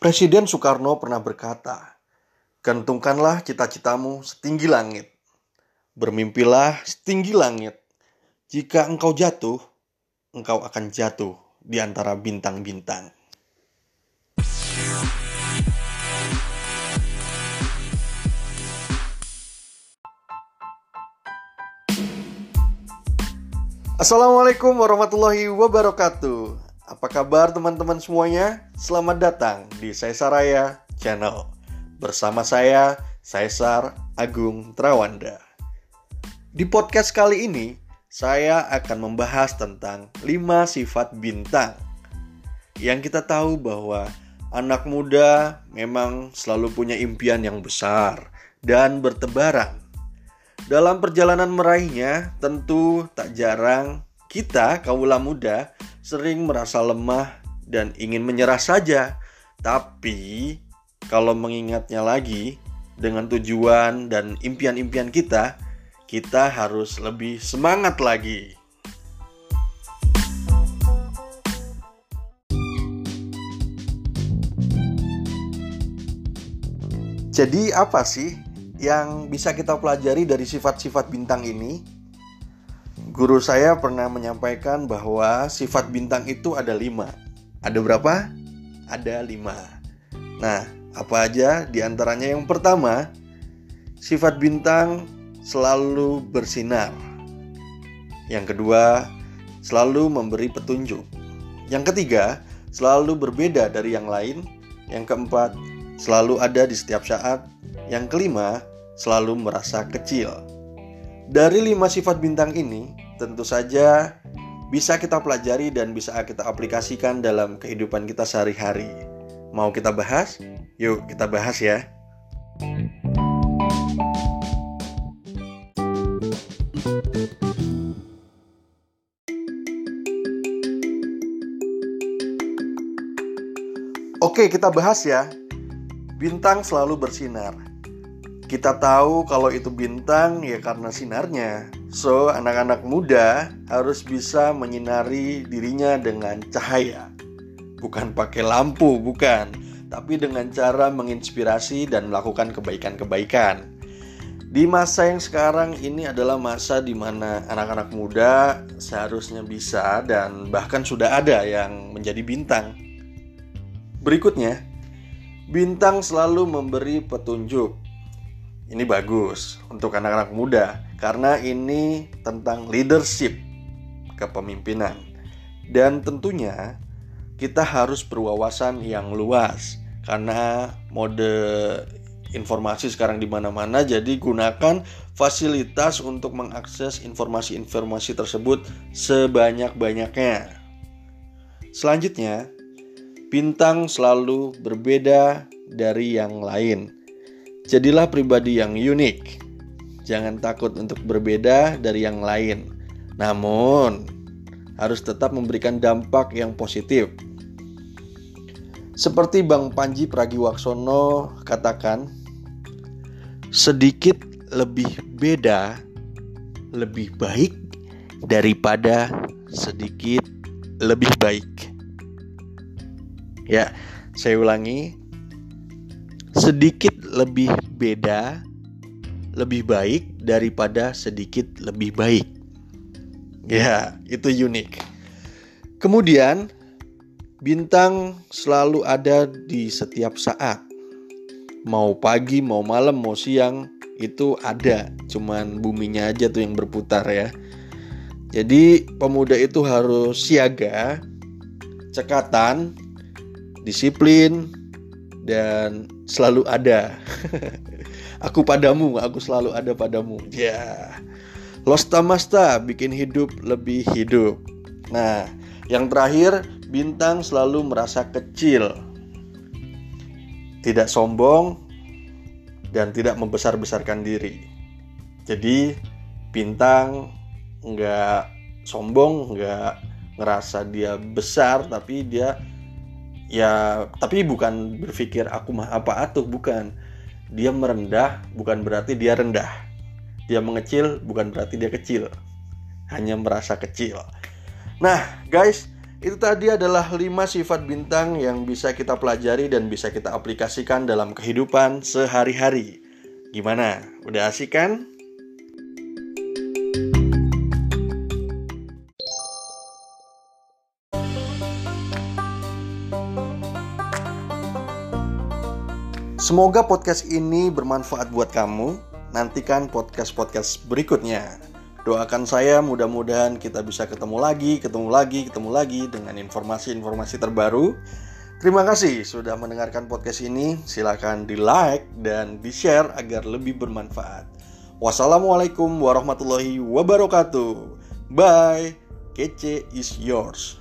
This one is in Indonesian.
Presiden Soekarno pernah berkata, "Gantungkanlah cita-citamu setinggi langit. Bermimpilah setinggi langit. Jika engkau jatuh, engkau akan jatuh di antara bintang-bintang." Assalamualaikum warahmatullahi wabarakatuh. Apa kabar teman-teman semuanya? Selamat datang di Raya Channel. Bersama saya, Caesar Agung Trawanda. Di podcast kali ini, saya akan membahas tentang 5 sifat bintang. Yang kita tahu bahwa anak muda memang selalu punya impian yang besar dan bertebaran dalam perjalanan meraihnya, tentu tak jarang kita, kaula muda, sering merasa lemah dan ingin menyerah saja. Tapi, kalau mengingatnya lagi dengan tujuan dan impian-impian kita, kita harus lebih semangat lagi. Jadi, apa sih yang bisa kita pelajari dari sifat-sifat bintang ini, guru saya pernah menyampaikan bahwa sifat bintang itu ada lima. Ada berapa? Ada lima. Nah, apa aja di antaranya? Yang pertama, sifat bintang selalu bersinar. Yang kedua, selalu memberi petunjuk. Yang ketiga, selalu berbeda dari yang lain. Yang keempat, selalu ada di setiap saat. Yang kelima, selalu merasa kecil. Dari lima sifat bintang ini, tentu saja bisa kita pelajari dan bisa kita aplikasikan dalam kehidupan kita sehari-hari. Mau kita bahas? Yuk, kita bahas ya. Oke, kita bahas ya. Bintang selalu bersinar. Kita tahu kalau itu bintang ya karena sinarnya. So, anak-anak muda harus bisa menyinari dirinya dengan cahaya. Bukan pakai lampu, bukan. Tapi dengan cara menginspirasi dan melakukan kebaikan-kebaikan. Di masa yang sekarang ini adalah masa di mana anak-anak muda seharusnya bisa dan bahkan sudah ada yang menjadi bintang. Berikutnya, bintang selalu memberi petunjuk ini bagus untuk anak-anak muda karena ini tentang leadership kepemimpinan. Dan tentunya kita harus berwawasan yang luas karena mode informasi sekarang di mana-mana jadi gunakan fasilitas untuk mengakses informasi-informasi tersebut sebanyak-banyaknya. Selanjutnya, bintang selalu berbeda dari yang lain Jadilah pribadi yang unik. Jangan takut untuk berbeda dari yang lain. Namun, harus tetap memberikan dampak yang positif. Seperti Bang Panji Pragiwaksono katakan, sedikit lebih beda lebih baik daripada sedikit lebih baik. Ya, saya ulangi, sedikit lebih beda lebih baik daripada sedikit lebih baik. Ya, itu unik. Kemudian bintang selalu ada di setiap saat. Mau pagi, mau malam, mau siang itu ada, cuman buminya aja tuh yang berputar ya. Jadi pemuda itu harus siaga, cekatan, disiplin, dan selalu ada. aku padamu, aku selalu ada padamu. Ya. Yeah. Losta Masta bikin hidup lebih hidup. Nah, yang terakhir, bintang selalu merasa kecil. Tidak sombong dan tidak membesar-besarkan diri. Jadi, bintang nggak sombong, nggak ngerasa dia besar, tapi dia ya tapi bukan berpikir aku mah apa atuh bukan dia merendah bukan berarti dia rendah dia mengecil bukan berarti dia kecil hanya merasa kecil nah guys Itu tadi adalah 5 sifat bintang yang bisa kita pelajari dan bisa kita aplikasikan dalam kehidupan sehari-hari. Gimana? Udah asik kan? Semoga podcast ini bermanfaat buat kamu. Nantikan podcast-podcast berikutnya. Doakan saya mudah-mudahan kita bisa ketemu lagi, ketemu lagi, ketemu lagi dengan informasi-informasi terbaru. Terima kasih sudah mendengarkan podcast ini. Silahkan di like dan di share agar lebih bermanfaat. Wassalamualaikum warahmatullahi wabarakatuh. Bye. Kece is yours.